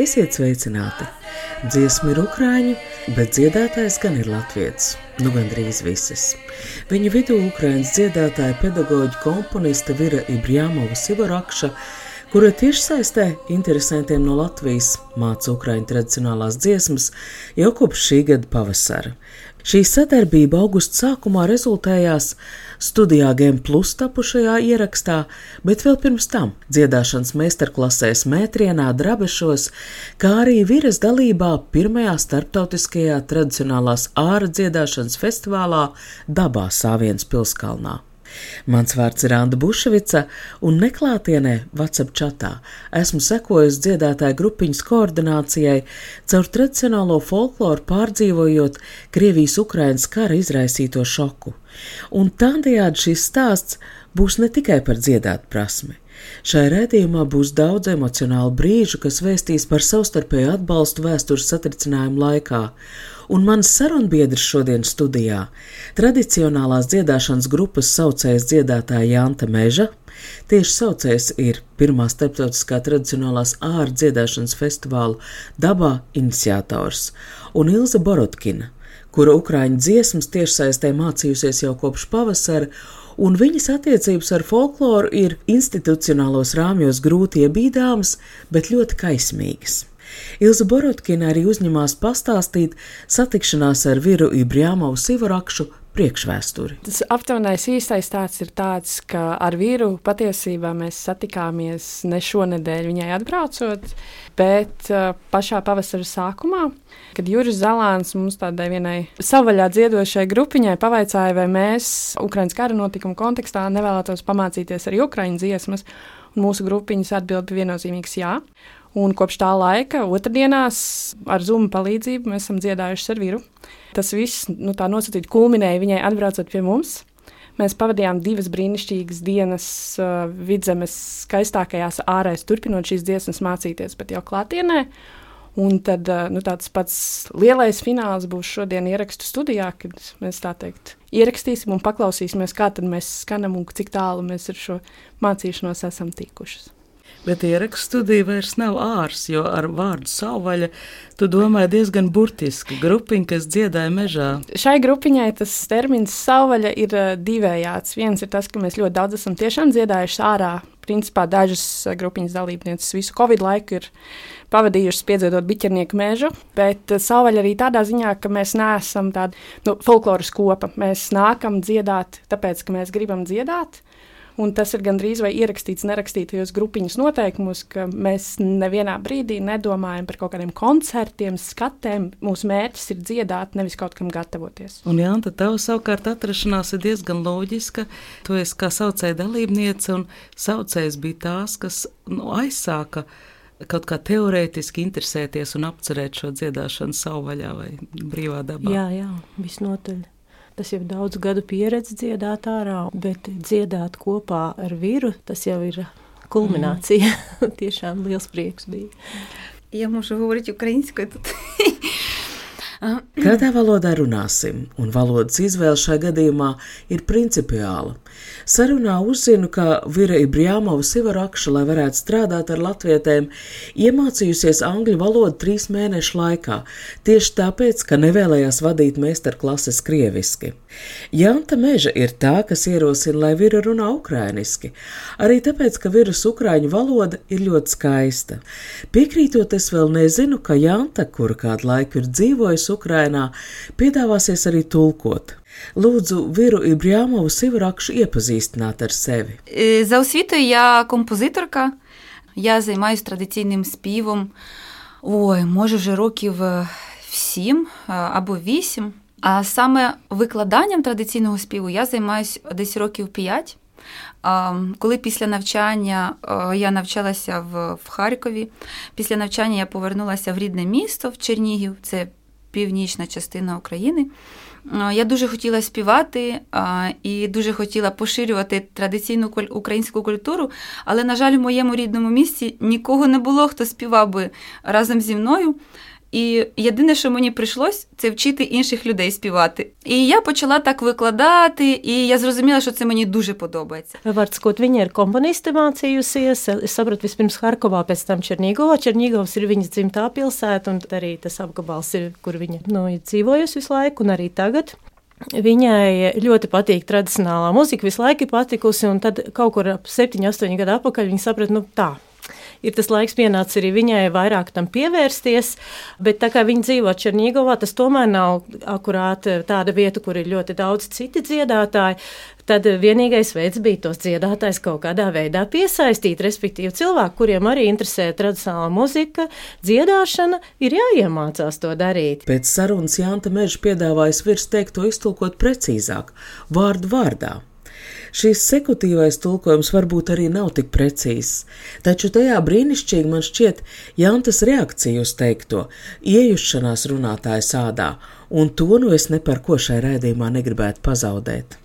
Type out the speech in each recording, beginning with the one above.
Esiet sveicināti! Dziesma ir ukrāņu, bet dziedātājs gan ir latvietis. Nu, gandrīz visas. Viņu vidū ukrāņu dziedātāja, pedagoģa, komponiste Vira Ibrjāmova Sivarakša, kura tiešsaistē interesantiem no Latvijas māca ukrāņu tradicionālās dziesmas jau kopš šī gada pavasara. Šī sadarbība augusta sākumā rezultējās studijā Game Plus tapušajā ierakstā, bet vēl pirms tam dziedāšanas meistarklasēs Mētrienā, Drabešos, kā arī viras dalībā pirmajā starptautiskajā tradicionālās āra dziedāšanas festivālā Dabā Sāviens Pilskalnā. Mans vārds ir Anna Bušvica, un neklātienē WhatsApp čatā esmu sekojusi dziedātāju grupiņas koordinācijai caur tradicionālo folkloru pārdzīvojot Krievijas-Ukrainas kara izraisīto šoku. Un tādējādi šis stāsts būs ne tikai par dziedāt prasmi. Šai redzējumā būs daudz emocionālu brīžu, kas vēstīs par savstarpēju atbalstu vēstures satricinājumu laikā, un mans sarunbiedrs šodien studijā - tradicionālās dziedāšanas grupas saucējs dziedātāja Janta Meža. Tieši saucējs ir pirmā starptautiskā tradicionālās ārā dziedāšanas festivāla dabā iniciators, un Ilza Borotkina, kura ukrāņu dziesmas tiešsaistē mācījusies jau kopš pavasara, un viņas attiecības ar folkloru ir institucionālos rāmjos grūti iebīdāmas, bet ļoti kaismīgas. Ilza Borotkina arī uzņemās pastāstīt satikšanās ar Viru Ibrjāmovu Sivarakšu priekšvēsturi. Tas aptuvenais īstais stāsts ir tāds, ka ar vīru patiesībā mēs satikāmies ne šonadēļ viņai atbraucot, bet uh, pašā pavasara sākumā, kad Juris Zalāns mums tādai vienai savvaļā dziedošai grupiņai pavaicāja, vai mēs Ukraiņas kara notikuma kontekstā nevēlētos pamācīties arī Ukraiņu dziesmas, un mūsu grupiņas atbild bija viennozīmīgs jā. Un kopš tā laika, otrdienās, ar zūmu palīdzību mēs esam dziedājuši ar vīru. Tas viss nu, tā nosacīti kulminēja viņai atbraucot pie mums. Mēs pavadījām divas brīnišķīgas dienas uh, vidzemes skaistākajās ārēs, turpinot šīs dziesmas mācīties, bet jau klātienē. Un tad uh, nu, tāds pats lielais fināls būs šodien ierakstu studijā, kad mēs tā teikt ierakstīsim un paklausīsimies, kā tad mēs skanam un cik tālu mēs ar šo mācīšanos esam tikušas. Bet ierakstu studija vairs nav ārs, jo ar vārdu savvaļa tu domāji diezgan burtiski. Grupiņa, kas dziedāja mežā. Šai grupiņai tas termins savvaļa ir uh, divējāds. Viens ir tas, ka mēs ļoti daudz esam tiešām dziedājuši ārā. Principā dažas uh, grupiņas dalībnieces visu Covid laiku ir pavadījušas piedziedot biķernieku mežu, bet uh, savvaļa arī tādā ziņā, ka mēs neesam tādi nu, folkloras kopa. Mēs nākam dziedāt, tāpēc, ka mēs gribam dziedāt. Un tas ir gandrīz vai ierakstīts nerakstītajos grupiņas noteikumos, ka mēs nevienā brīdī nedomājam par kaut kādiem koncertiem, skatēm. Mūsu mērķis ir dziedāt, nevis kaut kam gatavoties. Un Jānta, tev savukārt atrašanās ir diezgan loģiska. Tu esi kā saucēja dalībniece, un saucējs bija tās, kas nu, aizsāka kaut kā teorētiski interesēties un apcerēt šo dziedāšanu savvaļā vai brīvā dabā. Jā, jā, visnotaļ. Tas jau ir daudz gadu pieredze dziedāt ārā, bet dziedāt kopā ar vīru, tas jau ir kulminācija. Mm. Tiešām liels prieks bija. Я можу говорити українською тут. Kādā valodā runāsim, un valodas izvēle šai gadījumā ir principiāla. Sarunā uzzinu, ka Vira Ibrjāmova Sivarakša, lai varētu strādāt ar latvietēm, iemācījusies angļu valodu trīs mēnešu laikā, tieši tāpēc, ka nevēlējās vadīt meistarklases krieviski. Janta meža ir tā, kas ierosina, lai vīra runā ukrainiski, arī tāpēc, ka vīrus ukraiņu valoda ir ļoti skaista. Piekrītot, es vēl nezinu, ka Janta, kura kādu laiku ir dzīvojusi Ukrainā, piedāvāsies arī tulkot. Lūdzu, Viru Ibrāmovu Sivarakšu iepazīstināt ar sevi. Е, За освітою я композиторка. Я займаюся традиційним співом. Ой, може, вже років е, сім е, або вісім. А саме викладанням традиційного співу я займаюся десь років п'ять. Коли після навчання е, я навчалася в, в Харкові, після навчання я повернулася в рідне місто в Чернігів, це північна частина України. Е, Я дуже хотіла співати і дуже хотіла поширювати традиційну українську культуру, але, на жаль, в моєму рідному місті нікого не було, хто співав би разом зі мною. І єдине, що мені прийшлось, це вчити інших людей співати. І я почала так викладати, і я зрозуміла, що це мені дуже подобається. Var sakot, viņa ir komponiste mācījusies. Es saprotu, vispirms Harkovā, pēc tam Černīgovā. Černīgovs ir viņas dzimtā pilsēta, un arī tas apgabals ir, kur viņa nu, ir dzīvojusi visu laiku, un arī tagad. Viņai ļoti patīk tradicionālā mūzika, visu laiku ir patikusi, un tad kaut kur ap 7, 8 gadu atpakaļ viņa saprata, nu tā. Ir tas laiks pienācis arī viņai vairāk tam pievērsties, bet tā kā viņa dzīvo Černīgovā, tas tomēr nav akurāti tāda vieta, kur ir ļoti daudz citi dziedātāji. Tad vienīgais veids bija tos dziedātājus kaut kādā veidā piesaistīt, respektīvi cilvēku, kuriem arī interesē tradicionālā muzika, dziedāšana, ir jāiemācās to darīt. Pēc sarunas Janta Meža piedāvājas virs teikto iztulkot precīzāk, vārdu vārdā. Šīs sekutīvais tulkojums varbūt arī nav tik precīzs, taču tajā brīnišķīgi man šķiet Jantas reakcija uz teikto, iejušanās runātāja sādā, un to nu es ne par ko šai raidījumā negribētu pazaudēt.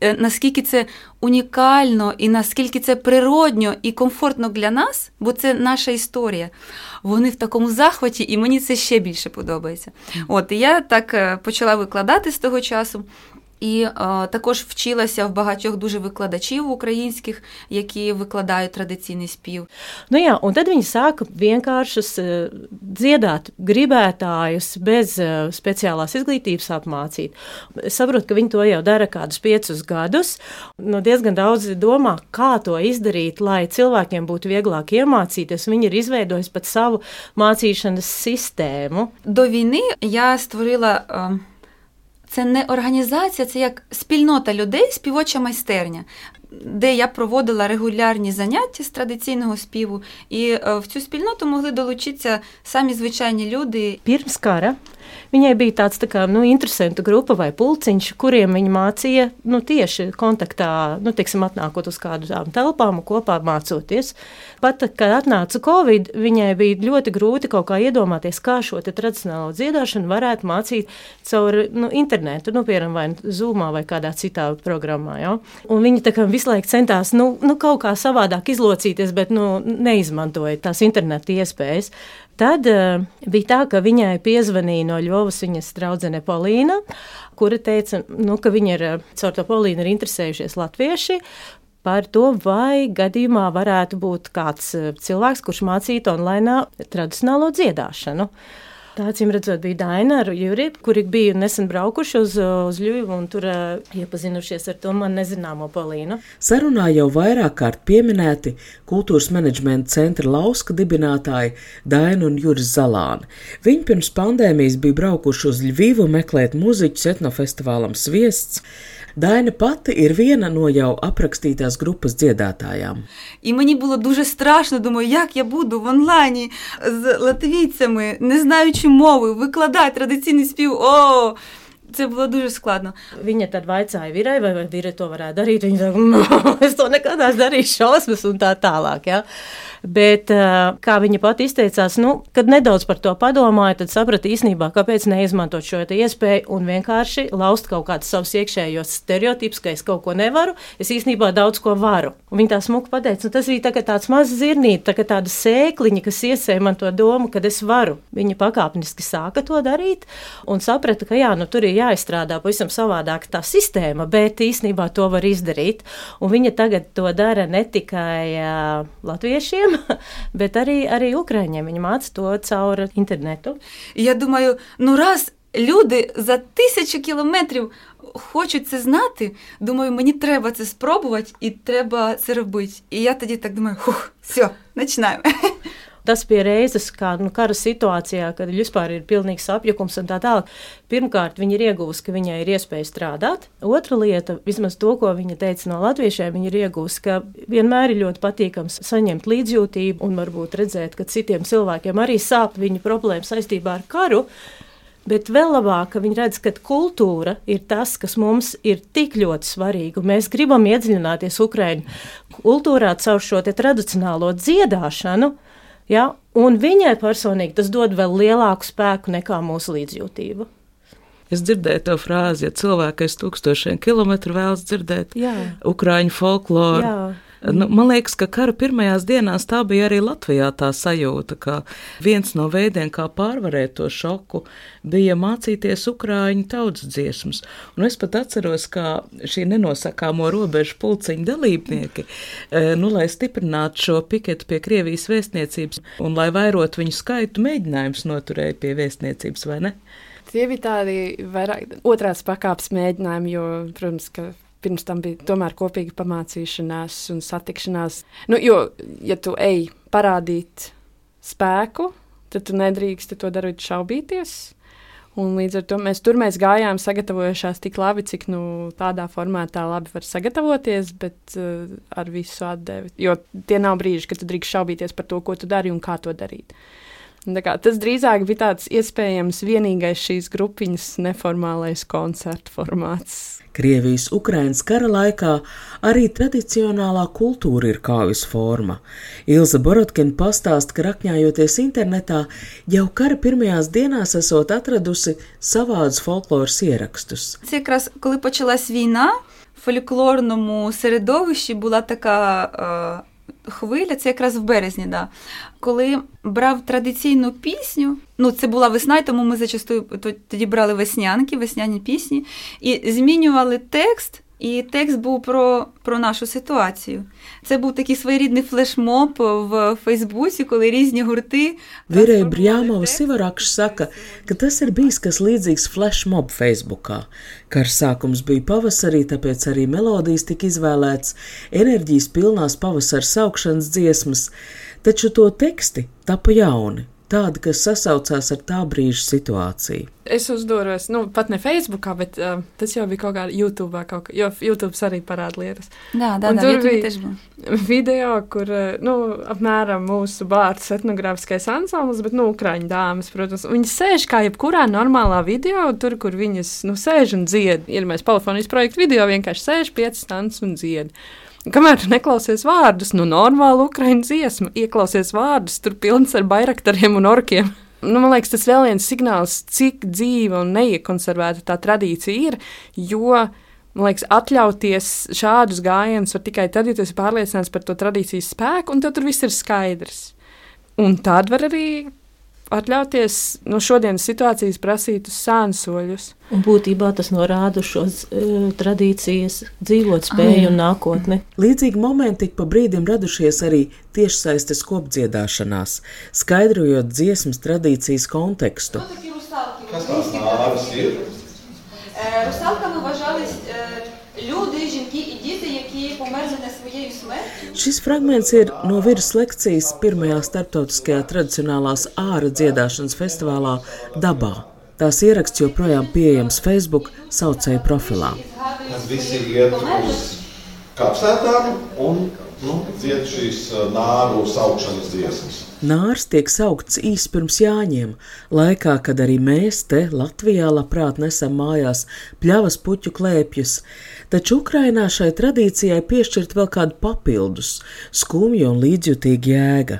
Е, Наскільки це унікально і наскільки це природньо і комфортно для нас, бо це наша історія. Вони в такому захваті, і мені це ще більше подобається. От і я так е, почала викладати з того часу. І е, також вчилася в багатьох дуже викладачів українських, які викладають традиційний спів. Nu jā, un tad viņi sāka vienkāršus eh, dziedāt gribētājus bez eh, speciālās izglītības apmācīt. Es saprotu, ka viņi to jau dara kādus piecus gadus. Nu, diezgan daudz domā, kā to izdarīt, lai cilvēkiem būtu vieglāk iemācīties. Viņi ir izveidojuši pat savu mācīšanas sistēmu. До війни я створила. Це не організація, це як спільнота людей, співоча майстерня, де я проводила регулярні заняття з традиційного співу, і е, в цю спільноту могли долучитися самі звичайні люди. Kara viņai bija tāds tā kā, nu, interesanta grupa vai pulciņš, kuriem viņa mācīja nu, tieši kontaktā, nu, teiksim, atnākot uz kādām telpām un kopā mācoties. Pat, kad atnāca Covid, viņai bija ļoti grūti kaut kā iedomāties, kā šo tradicionālo dziedāšanu varētu mācīt caur nu, internetu, nu, piemēram, vai Zoomā vai kādā citā programmā. Ja? Un viņa tā kā visu laiku centās nu, nu, kaut kā savādāk izlocīties, bet nu, neizmantoja tās interneta iespējas. Tad uh, bija tā, ka viņai piezvanīja no Ļovas viņas draudzene Polīna, kura teica, nu, ka viņa ir eh, caur to Polīnu ir interesējušies latvieši. Par to, vai gadījumā varētu būt kāds eh, cilvēks, kurš mācītu online tradicionālo dziedāšanu. Tā acīm redzot, bija Daina ar Juriju, kuri bija nesen braukuši uz, uz Ļuvu un tur uh, iepazinušies ar to man nezināmo Polīnu. Sarunā jau vairāk kārt pieminēti kultūras menedžmenta centra lauska dibinātāji Daina un Juris Zalāni. Viņi pirms pandēmijas bija braukuši uz Ļvivu meklēt muziķus etnofestivālam Sviests. Daina pati ir viena no jau aprakstītās grupas dziedātājām. І мені було дуже страшно, думаю, як я буду в онлайні з латвійцями, не знаючи мови, викладати традиційний спів. О, це було дуже складно. Viņa tad vaicāja virai, vai, vai vīri to varētu darīt. Viņa teica, no, es to nekad neesmu darījis, šausmas un tā tālāk. Ja? Bet, ā, kā viņa pati izteicās, nu, kad nedaudz par to padomāja, tad saprata īstenībā, kāpēc neizmantot šo te iespēju un vienkārši laust kaut kādus savus iekšējos stereotipus, ka es kaut ko nevaru. Es īstenībā daudz ko varu. Un viņa tā smuki pateica, nu, tas bija tā, kā tāds mazs zirnīte, tā kā tāda sēkliņa, kas iesēja man to domu, ka es varu. Viņa pakāpeniski sāka to darīt un saprata, ka jā, nu, tur ir jāizstrādā pavisam savādāk tā sistēma, bet īstenībā to var izdarīt. Un viņa tagad to dara ne tikai uh, latviešiem, bet arī, arī ukraiņiem. Viņa māca to caur internetu. І я думаю, ну раз люди за тисячу кілометрів хочуть це знати. Думаю, мені треба це спробувати і треба це робити. І я тоді так думаю, хух, все, починаємо. Tas bija reizes, kā nu, kara situācijā, kad vispār ir pilnīgs apjukums un tā tālāk. Pirmkārt, viņa ir ieguvusi, ka viņai ir iespēja strādāt. Otra lieta, vismaz to, ko viņa teica no latviešiem, viņa ir ieguvusi, ka vienmēr ir ļoti patīkams saņemt līdzjūtību un varbūt redzēt, ka citiem cilvēkiem arī sāp viņu problēmas saistībā ar karu. Bet vēl labāk, ka viņi redz, ka kultūra ir tas, kas mums ir tik ļoti svarīgi. Mēs gribam iedziļināties Ukraiņu kultūrā caur šo tradicionālo dziedāšanu, Ja? Un viņai personīgi tas dod vēl lielāku spēku nekā mūsu līdzjūtība. Es dzirdēju to frāzi, ja cilvēki aiz tūkstošiem kilometru vēlas dzirdēt Jā. ukraiņu folkloru. Jā. Nu, man liekas, ka kara pirmajās dienās tā bija arī Latvijā tā sajūta, ka viens no veidiem, kā pārvarēt to šoku, bija mācīties ukrāņu tautas dziesmas. Un es pat atceros, kā šī nenosakāmo robežu pulciņu dalībnieki, eh, nu, lai stiprinātu šo piketu pie Krievijas vēstniecības un lai vairot viņu skaitu, mēģinājums noturēja pie vēstniecības, vai ne? Tie bija tādi vairāk otrās pakāpes mēģinājumi, jo, protams, ka pirms tam bija tomēr kopīga pamācīšanās un satikšanās. Nu, jo, ja tu ej parādīt spēku, tad tu nedrīkst to darīt šaubīties. Un līdz ar to mēs tur mēs gājām, sagatavojušās tik labi, cik nu, tādā formātā labi var sagatavoties, bet uh, ar visu atdevi. Jo tie nav brīži, kad tu drīkst šaubīties par to, ko tu dari un kā to darīt. Tā Kā, tas drīzāk bija tāds iespējams vienīgais šīs grupiņas neformālais koncertu formāts. Krievijas Ukrainas kara laikā arī tradicionālā kultūra ir kāvis forma. Ilza Borotkina pastāsta, ka rakņājoties internetā, jau kara pirmajās dienās esot atradusi savādus folkloras ierakstus. Це якраз коли почалась війна, в фольклорному середовищі була така е, хвиля, це якраз в березні, да. коли брав традиційну пісню. Ну, це була весна, і тому ми зачастую тоді брали веснянки, весняні пісні, і змінювали текст. І текст був про, про нашу ситуацію. Це був такий своєрідний флешмоб в Фейсбуці, коли різні гурти. Virēja трансформували Brjāmova текст. Sivarakš saka, ka tas ir bijis kas līdzīgs flashmob Facebookā. Kara sākums bija pavasarī, tāpēc arī melodijas tika izvēlētas enerģijas pilnās pavasara saukšanas dziesmas, taču to teksti tapa jauni, tāda, kas sasaucās ar tā brīža situāciju. Es uzdūros, nu, pat ne Facebookā, bet uh, tas jau bija kaut kādā YouTube, kaut kā, jo YouTube arī parāda lietas. Jā, tā tur YouTube bija tieši. video, kur, nu, apmēram mūsu bārds etnogrāfiskais ansamblis, bet, nu, ukraiņu dāmas, protams, viņas sēž kā jebkurā normālā video, tur, kur viņas, nu, sēž un dzied. Ir mēs polifonijas projektu video, vienkārši sēž piecas stundas un dzied. Kamēr tu neklausies vārdus, nu, normāli ukraiņu dziesma, ieklausies vārdus, tur pilns ar bairaktariem un orkiem. Nu, man liekas, tas vēl viens signāls, cik dzīva un neiekonservēta tā tradīcija ir, jo, man liekas, atļauties šādus gājienus var tikai tad, ja tu esi pārliecināts par to tradīcijas spēku, un tad tur viss ir skaidrs. Un tad var arī atļauties no šodienas situācijas prasīt uz sānsoļus. Un būtībā tas norāda uz šo uh, tradīcijas dzīvot spēju un nākotni. Līdzīgi momenti ik pa brīdim radušies arī tiešsaistes kopdziedāšanās, skaidrojot dziesmas tradīcijas kontekstu. Kas tās nāves ir? Е, Русалками вважались Šis fragments ir no virsmas lekcijas pirmajā starptautiskajā tradicionālās ārā dziedāšanas festivālā Dabā. Tās ieraksts joprojām pieejams Facebook saucēju profilā. Kad visi iet uz kapsētām un nu, dzied šīs nāru saukšanas dziesmas. Nārs tiek saukts īsi pirms Jāņiem, laikā, kad arī mēs te Latvijā labprāt nesam mājās pļavas puķu klēpjus, taču Ukrainā šai tradīcijai piešķirt vēl kādu papildus, skumju un līdzjutīgu jēga.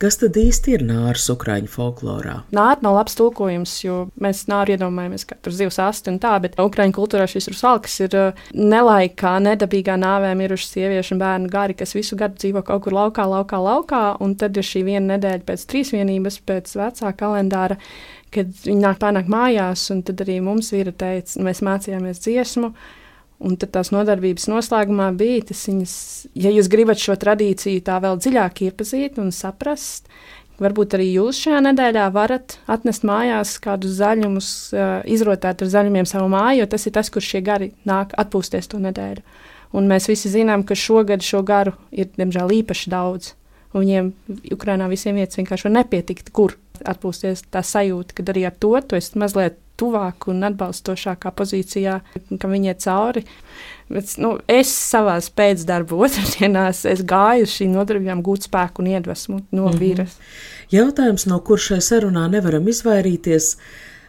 Kas tad īsti ir nārs Ukraiņu folklorā? Nāra nav labs tulkojums, jo mēs nāru iedomājamies, ka tur zivs asti un tā, bet Ukraiņu kultūrā šis rusalks ir nelaikā, nedabīgā nāvē miruši sieviešu un bērnu gari, kas visu gadu dzīvo kaut kur laukā, laukā, laukā, un tad ir šī viena nedēļa pēc trīsvienības, pēc vecā kalendāra, kad viņi nāk pārnāk mājās, un tad arī mums vīra teica, mēs mācījāmies dziesmu, Un tad tās nodarbības noslēgumā bija tas, viņas, ja jūs gribat šo tradīciju tā vēl dziļāk iepazīt un saprast, Varbūt arī jūs šajā nedēļā varat atnest mājās kādus zaļumus, izrotāt ar zaļumiem savu māju, jo tas ir tas, kur šie gari nāk atpūsties to nedēļu. Un mēs visi zinām, ka šogad šo garu ir, diemžēl, īpaši daudz. Un viņiem Ukrainā visiem vietas vienkārši nepietikt, kur atpūsties. Tā sajūta, ka arī ar to tu esi mazliet tuvāk un atbalstošākā pozīcijā, ka viņi iet cauri. Bet, nu, es savā pēcdarbu otrdienās gāju uz šīm nodarbībām, gūt spēku un iedvesmu no mm -hmm. vīras. Jautājums, no kur šai sarunā nevaram izvairīties,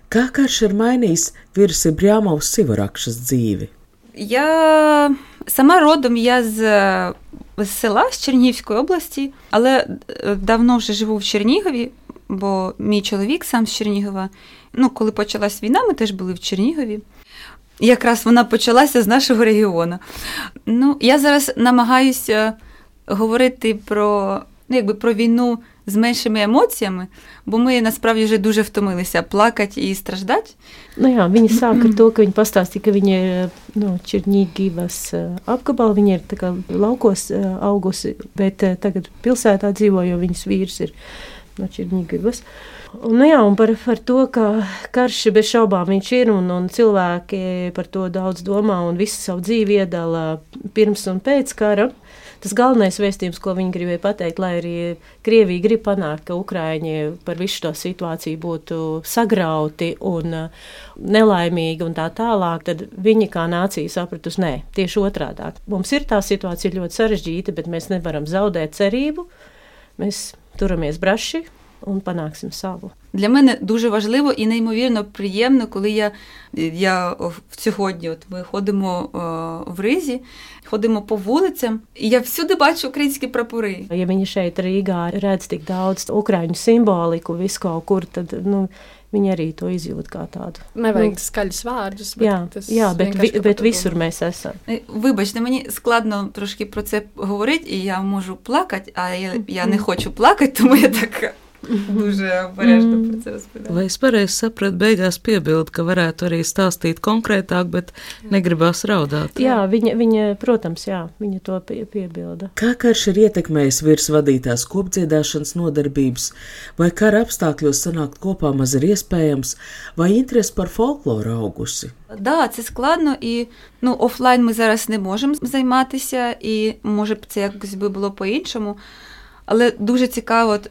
kā karš ir mainījis virusi Brjāmovs Sivarakšas dzīvi? Я сама родом я з, з села з Чернігівської області, але давно вже живу в Чернігові, бо мій чоловік сам з Чернігова. Ну, коли почалась війна, ми теж були в Чернігові. Якраз вона почалася з нашого регіону. Ну, я зараз намагаюся говорити про, ну, якби про війну з меншими емоціями, бо ми насправді вже дуже втомилися плакати і страждати. Nu jā, viņa sāka ar to, ka viņa pastāstīja, ka viņa ir no Černīgivas apgabala, viņa ir kā, laukos augusi, bet tagad pilsētā dzīvo, jo viņas vīrs ir no Černīgivas. Un, nu jā, un par, par to, ka karš bez šaubām viņš ir, un, un cilvēki par to daudz domā un visu savu dzīvi iedala pirms un pēc kara tas galvenais vēstījums, ko viņi gribēja pateikt, lai arī Krievija grib panākt, ka Ukraiņi par visu šo situāciju būtu sagrauti un uh, nelaimīgi un tā tālāk, tad viņi kā nācija sapratusi, nē, tieši otrādi. Mums ir tā situācija ļoti sarežģīta, bet mēs nevaram zaudēt cerību. Mēs turamies braši un panāksim savu. Для мене дуже важливо і неймовірно приємно, коли я я сьогодні от ми ходимо о, в ризі, ходимо по вулицям, і я всюди бачу українські прапори. Ja viņi šeit Rīgā redz tik daudz ukraiņu simboliku, visu kaut kur, tad nu, viņi arī to izjūt kā tādu. Nevajag nu, skaļus vārdus. Bet jā, jā bet, vi, bet visur mēs esam. Вибачте, мені складно трошки про це говорити, і я можу плакати, а я, я не хочу плакати, тому я така. Дуже обережно mm. par to runāt. Vai es pareizi sapratu, beigās piebildu, ka varētu arī stāstīt konkrētāk, bet negribās raudāt? Jā, viņa, viņa protams, jā, viņa to pie, piebilda. Kā karš ir ietekmējis virsvadītās kopdziedāšanas nodarbības, vai kara apstākļos sanākt kopā maz ir iespējams, vai interesi par folkloru augusi? Да, це складно, і ну, офлайн ми зараз не можемо займатися, і може б це якось би було по-іншому. Але дуже цікаво, от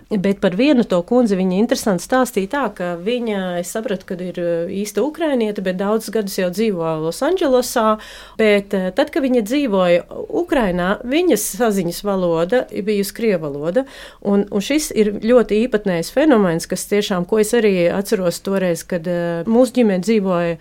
Bet par vienu to kundzi viņa interesanti stāstīja tā, ka viņa, es sapratu, ka ir uh, īsta ukrainiete, bet daudzus gadus jau dzīvo Losandželosā. Bet uh, tad, kad viņa dzīvoja Ukrainā, viņas saziņas valoda bija krievu valoda. Un, un šis ir ļoti īpatnējs fenomens, kas tiešām, ko es arī atceros toreiz, kad uh, mūsu ģimene dzīvoja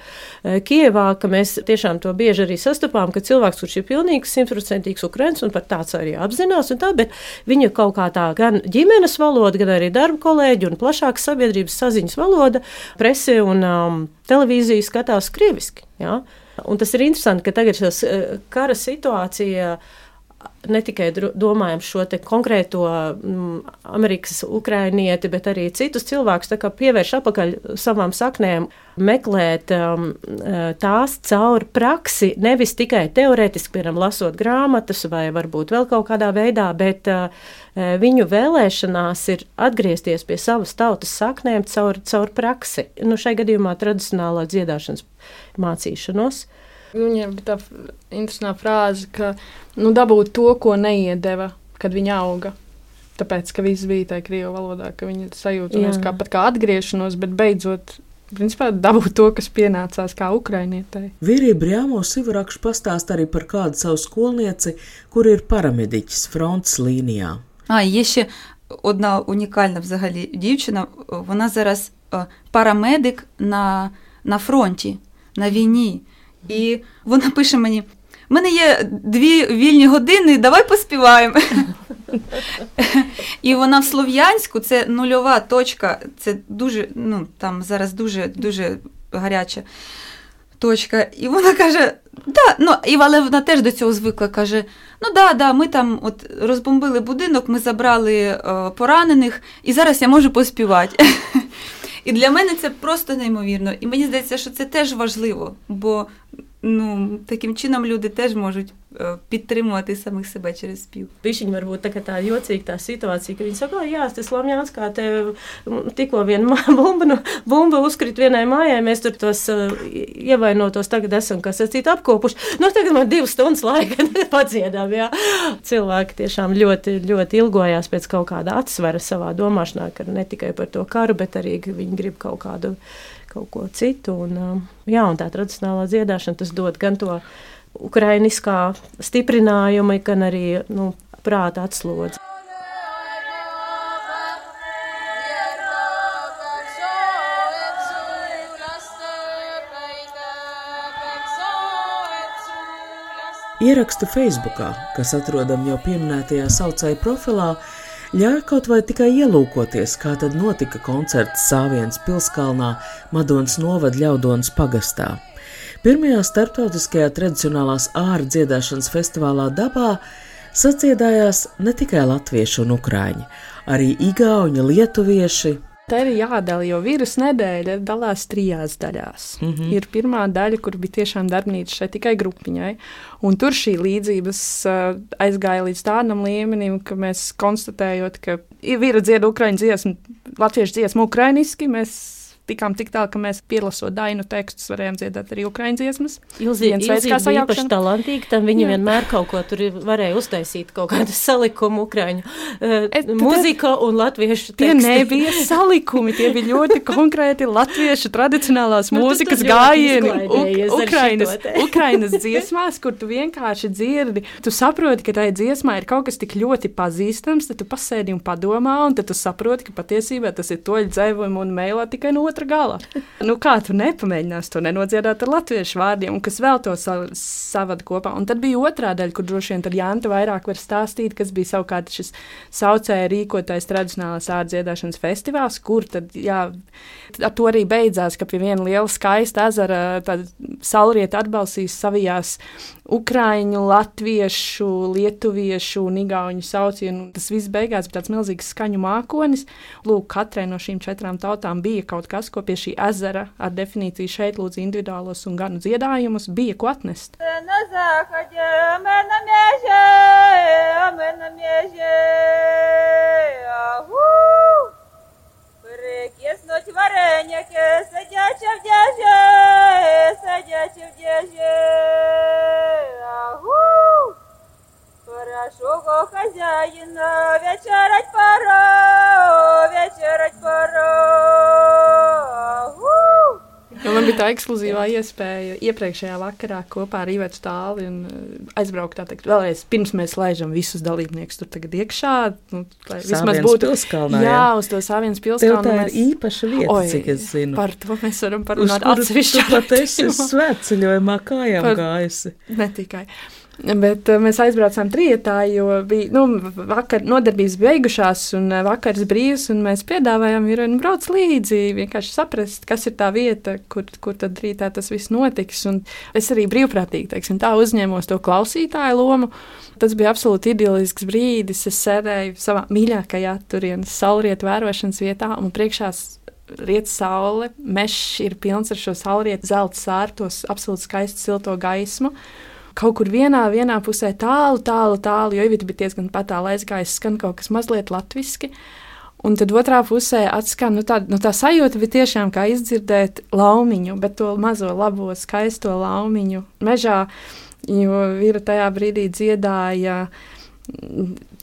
Kievā, ka mēs tiešām to bieži arī sastapām, ka cilvēks, kurš ir pilnīgs, simtprocentīgs ukrainis un par tāds arī apzinās, tā, bet viņa kaut kā tā gan ģimenes valoda, valoda, gan arī darba kolēģi un plašāka sabiedrības saziņas valoda, prese un um, televīzija skatās krieviski. Ja? Un tas ir interesanti, ka tagad šis uh, kara situācija ne tikai domājam šo konkrēto mm, Amerikas ukrainieti, bet arī citus cilvēkus pievērš atpakaļ savām saknēm, meklēt um, uh, tās caur praksi, nevis tikai teorētiski, piemēram, lasot grāmatas vai varbūt vēl kaut kādā veidā, bet uh, uh, viņu vēlēšanās ir atgriezties pie savas tautas saknēm caur, caur praksi. Nu, šai gadījumā tradicionālā dziedāšanas mācīšanos. Viņam bija tā interesanta frāze, ka nu, dabūt to, ko neiedeva, kad viņa auga. Tāpēc, ka viss bija tajā krievu valodā, ka viņi sajūta kā, kā atgriešanos, bet beidzot principā dabūt to, kas pienācās kā ukrainietei. Vīrija Brjāmo Sivarakš pastāst arī par kādu savu skolnieci, kur ir paramediķis fronts лінія. А, є ще одна унікальна взагалі дівчина. Вона зараз парамедик на, на фронті, на війні. І вона пише мені: у мене є дві вільні години, давай поспіваємо. І вона в Слов'янську це нульова точка, це дуже, ну там зараз дуже дуже гаряча точка. І вона каже: Да, ну, і але вона теж до цього звикла. Каже: ну да, да, ми там от розбомбили будинок, ми забрали е, поранених, і зараз я можу поспівати. І для мене це просто неймовірно. І мені здається, що це теж важливо, бо ну, таким чином люди теж можуть підтримувати самих себе через спів. Viņa varbūt tā, tā jocīga tā situācija, ka viņi saka, o, jā, tas Lamjāns, kā te mm, tikko viena mā- bumba, nu, bumba uzkrit vienai mājai, mēs tur tos uh, ievainotos tagad esam, kas esat apkopuši. Nu, tagad man divas stundas laika padziedām, jā. Cilvēki tiešām ļoti, ļoti ilgojās pēc kaut kāda atsvera savā domāšanā, ka ne tikai par to karu, bet arī, ka viņi grib kaut kādu, kaut ko citu. Un, um, jā, un tā tradicionālā dziedāšana, tas dod gan to ukrainiskā stiprinājumu, gan arī, nu, prāta atslodzi. Ierakstu Facebook, kas atrodam jau pieminētajā saucēja profilā, ļauj kaut vai tikai ielūkoties, kā tad notika koncerts Sāvienas pilskalnā Madonas novada ļaudonas pagastā. Pirmajā starptautiskajā tradicionālās ārā dziedāšanas festivālā dabā sadziedājās ne tikai latvieši un ukrāņi, arī igauņi, lietuvieši, Tā ir jādala, jo vīrusu nedēļa dalās trijās daļās. Mm -hmm. Ir pirmā daļa, kur bija tiešām darbnīca šai tikai grupiņai, un tur šī līdzības uh, aizgāja līdz tādam līmenim, ka mēs konstatējot, ka ir vīra dziedā ukraiņu dziesmu, latviešu dziesmu ukrainiski, mēs tikām tik tālu, ka mēs pierlasot dainu tekstus varējām dziedāt arī ukraiņu dziesmas. Kā bija īpaši sajaukšana. talantīga, tam viņa Jā. vienmēr kaut ko tur varēja uztaisīt, kaut kādu salikumu ukraiņu uh, Es- tad- mūzika un latviešu Tie teksti. nebija salikumi, tie bija ļoti konkrēti latviešu tradicionālās Nu, mūzikas gājieni. Ukrainas. Ukrainas dziesmās, kur tu vienkārši dzirdi, tu saproti, ka tajā dziesmā ir kaut kas tik ļoti pazīstams, tad tu pasēdi un padomā, un tad tu saproti, ka patiesībā tas ir toļu dzēvumu un mēlā tikai no otra gala. Nu, kā tu nepamēģināsi to nenodziedāt ar latviešu vārdiem, un kas vēl to sa savada kopā. Un tad bija otrā daļa, kur droši vien Jānta vairāk var stāstīt, kas bija savukārt šis saucēja rīkotais tradicionālās ārdziedāšanas festivāls, kur tad, jā, ar to arī beidzās, ka pie viena liela skaista ezera saulrieta atbalstīs savijās ukraiņu, latviešu, lietuviešu un igauņu saucienu. Tas viss beigās bija tāds milzīgs skaņu mākonis. Lūk, katrai no šīm četrām tautām bija kaut kas, tas, ko pie šī ezera ar definīciju šeit lūdz individuālos un ganu dziedājumus, bija ko atnest. Na, zākaģi, mēna miežē, mēna miežē. Ekskluzīvā iespēja iepriekšējā vakarā kopā ar Ivetu Tāli un uh, aizbraukt tā teikt vēlreiz, pirms mēs laižam visus dalībniekus tur tagad iekšā. Nu, lai vismaz Sāvienas būtu pilskalnā, Jā, jā. uz to Sāvienas pilskalnu. tā ir mēs- īpaša vieta, Oi, cik es zinu. Par to mēs varam parunāt kuru tu atsevišķi. pat esi svētceļojumā kājām Par- gājusi. Ne tikai. Bet uh, mēs aizbraucām trijotā, jo bija nu, vakar nodarbības beigušās, un uh, vakars brīvs, un mēs piedāvājām vīriem brauc līdzi, vienkārši saprast, kas ir tā vieta, kur, kur tad rītā tas viss notiks. Un es arī brīvprātīgi teiksim, tā uzņēmos to klausītāju lomu. Tas bija absolūti idyllisks brīdis. Es sēdēju savā mīļākajā turienes saulrietu vērošanas vietā, un priekšā riet saule, mežs ir pilns ar šo saulrietu zelta sārtos, absolūti skaistu silto gaismu. Kaut kur vienā, vienā pusē tālu, tālu, tālu, jo Ivita bija diezgan patāla aizgājis, skan kaut kas mazliet latviski. Un tad otrā pusē atskan nu, tā, nu, tā sajūta, bija tiešām kā izdzirdēt laumiņu, bet to mazo, labo, skaisto laumiņu mežā, jo vīra tajā brīdī dziedāja.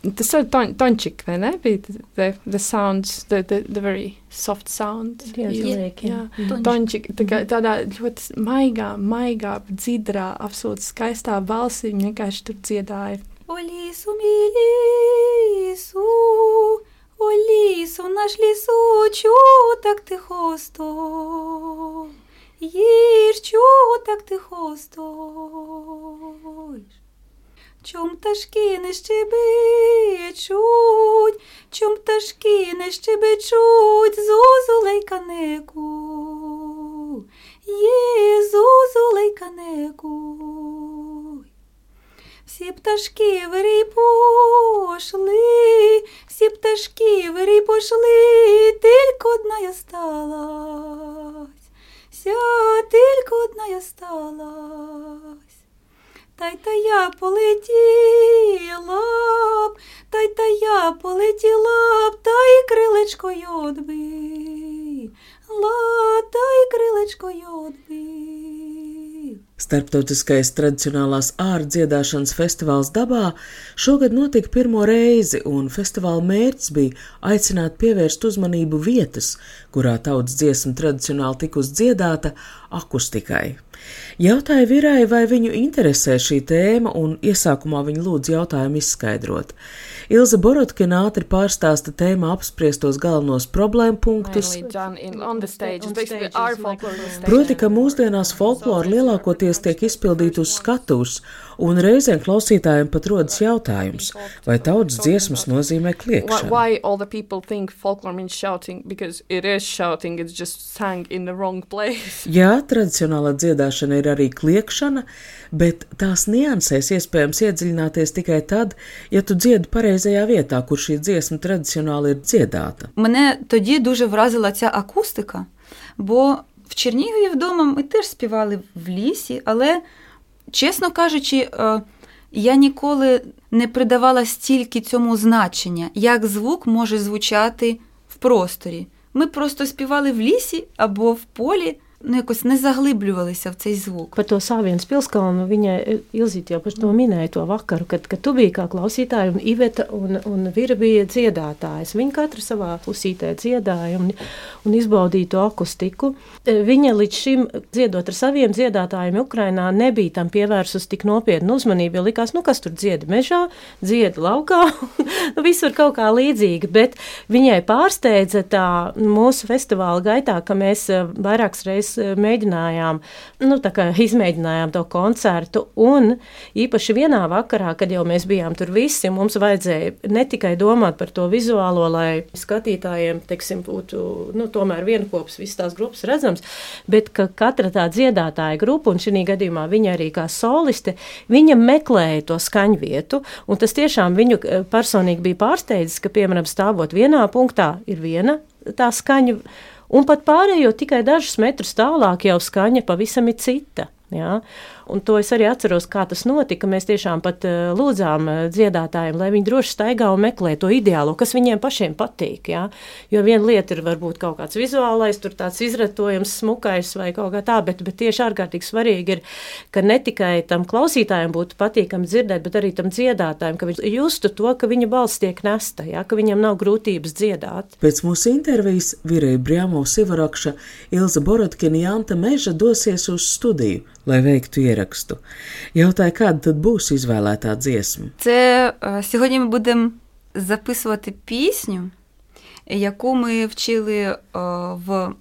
mm, Tas ir ton, tončik, vai ne? Bija the, the sounds, the, the, the very soft sound. Jā, You- zlieki, jā. jā. Tončik, tā kā, tādā ļoti maigā, maigā, dziļā, absolūti skaistā balsī viņa vienkārši tur dziedāja. О лісу, мій лісу, о лісу, наш лісу, так тихо сто, їрчу, так тихо стоїш. Чом пташки не щебечуть, чом пташки не щебечуть, зозулейка неку, є зозулейка неку. всі пташки вирій пошли, всі пташки вирій пошли, тільки одна я сталась, ся тільки одна я сталась. Та й та я полетіла б, та й та я полетіла б, та й крилечкою одбила, та й крилечкою одбила. Starptautiskais tradicionālās ārdziedāšanas festivāls dabā šogad notika pirmo reizi, un festivāla mērķis bija aicināt pievērst uzmanību vietas, kurā tautas dziesma tradicionāli tikus dziedāta, akustikai. Jautāja Virai, vai viņu interesē šī tēma, un iesākumā viņa lūdza jautājumu izskaidrot. Ilza Borotkina ātri pārstāsta tēmā apspriestos galvenos problēmu punktus. Proti, ka mūsdienās folklora lielākoties tiek izpildīta uz skatuves, un reizēm klausītājiem pat rodas jautājums, vai tautas dziesmas nozīmē Why, kliekšanu. why all the people think folklore means shouting? Because it is shouting, it's just sang in the wrong place. Jā, tradicionālā dziedāšana ir arī kliekšana, bet tās niansēs iespējams iedziļināties tikai tad, ja tu dziedi pareizajā vietā, kur šī dziesma tradicionāli ir dziedāta. Мене тоді дуже вразила ця акустика, бо в Чернігові вдома ми теж співали в лісі, але, чесно кажучи, е, я ніколи не придавала стільки цьому значення, як звук може звучати в просторі. Ми просто співали в лісі або в полі, ну якось не заглиблювалися в цей звук. Par to Sāvienas pilskalnu viņa Ilzīte jau par to minēja to vakaru, kad, kad tu biji kā klausītāja un Iveta un, un Vira bija dziedātājs. Viņi katra savā pusītē dziedāja un, un izbaudīja to akustiku. Viņa līdz šim dziedot ar saviem dziedātājiem Ukrainā nebija tam pievērsus tik nopietnu uzmanību, jo likās, nu kas tur dzied mežā, dzied laukā, nu visur kaut kā līdzīgi, bet viņai pārsteidza tā mūsu festivāla gaitā, ka mēs eh, vairākas reizes eh, mēģinājām, nu kā izmēģinājām to koncertu, un īpaši vienā vakarā, kad jau mēs bijām tur visi, mums vajadzēja ne tikai domāt par to vizuālo, lai skatītājiem, teiksim, būtu, nu, tomēr vienkops visas tās grupas redzams, bet ka katra tā dziedātāja grupa, un šī gadījumā viņa arī kā soliste, viņa meklēja to skaņvietu, un tas tiešām viņu eh, personīgi bija pārsteidzis, ka, piemēram, stāvot vienā punktā, ir viena tā skaņa, un pat pārējot tikai dažus metrus tālāk, jau skaņa pavisam ir cita. Ja? Un to es arī atceros, kā tas notika. Mēs tiešām pat uh, lūdzām uh, dziedātājiem, lai viņi droši staigā un meklē to ideālo, kas viņiem pašiem patīk. Ja? Jo viena lieta ir varbūt kaut kāds vizuālais, tur tāds izretojams, smukais vai kaut kā tā, bet, bet tieši ārkārtīgi svarīgi ir, ka ne tikai tam klausītājiem būtu patīkami dzirdēt, bet arī tam dziedātājiem, ka viņš justu to, ka viņa balss tiek nesta, ja? ka viņam nav grūtības dziedāt. Pēc mūsu intervijas Virēja Brjāmovs Ivarakša, Ilza Borotkina Janta Meža dosies uz studiju, lai veiktu ierakstu. Jautāja, kāda tad būs izvēlētā dziesma? Це е, сьогодні ми будемо записувати пісню, яку ми вчили е, в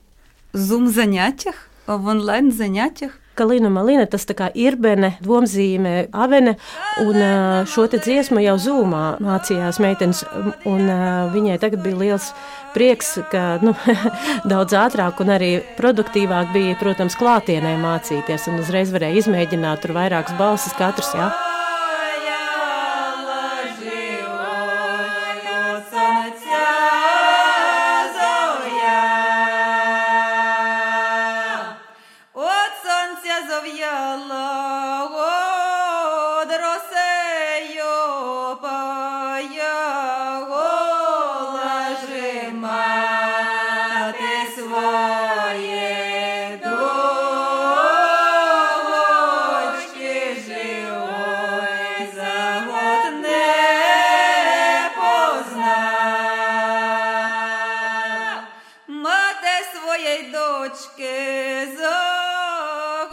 Zoom-заняттях, в онлайн-заняттях. Kalina Malina, tas tā kā ir bene, domzīme, avene, un šo te dziesmu jau zūmā mācījās meitenes, un viņai tagad bija liels prieks, ka nu, daudz ātrāk un arī produktīvāk bija, protams, klātienē mācīties, un uzreiz varēja izmēģināt tur vairākas balsis katrs, jā. От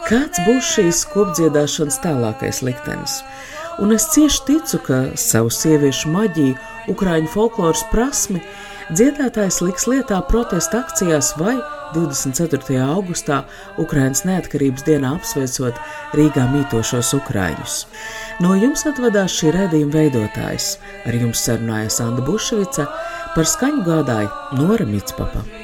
Kāds būs šīs kopdziedāšanas tālākais liktenis? Un es cieši ticu, ka savu sieviešu maģiju, ukrāņu folkloras prasmi dziedātājs liks lietā protesta akcijās vai 24. augustā Ukraiņas neatkarības dienā apsveicot Rīgā mītošos ukrāņus. No jums atvadās šī redzējuma veidotājs. Ar jums sarunājās Anna Bušvica, par skaņu gādāja Nora Mitspapa.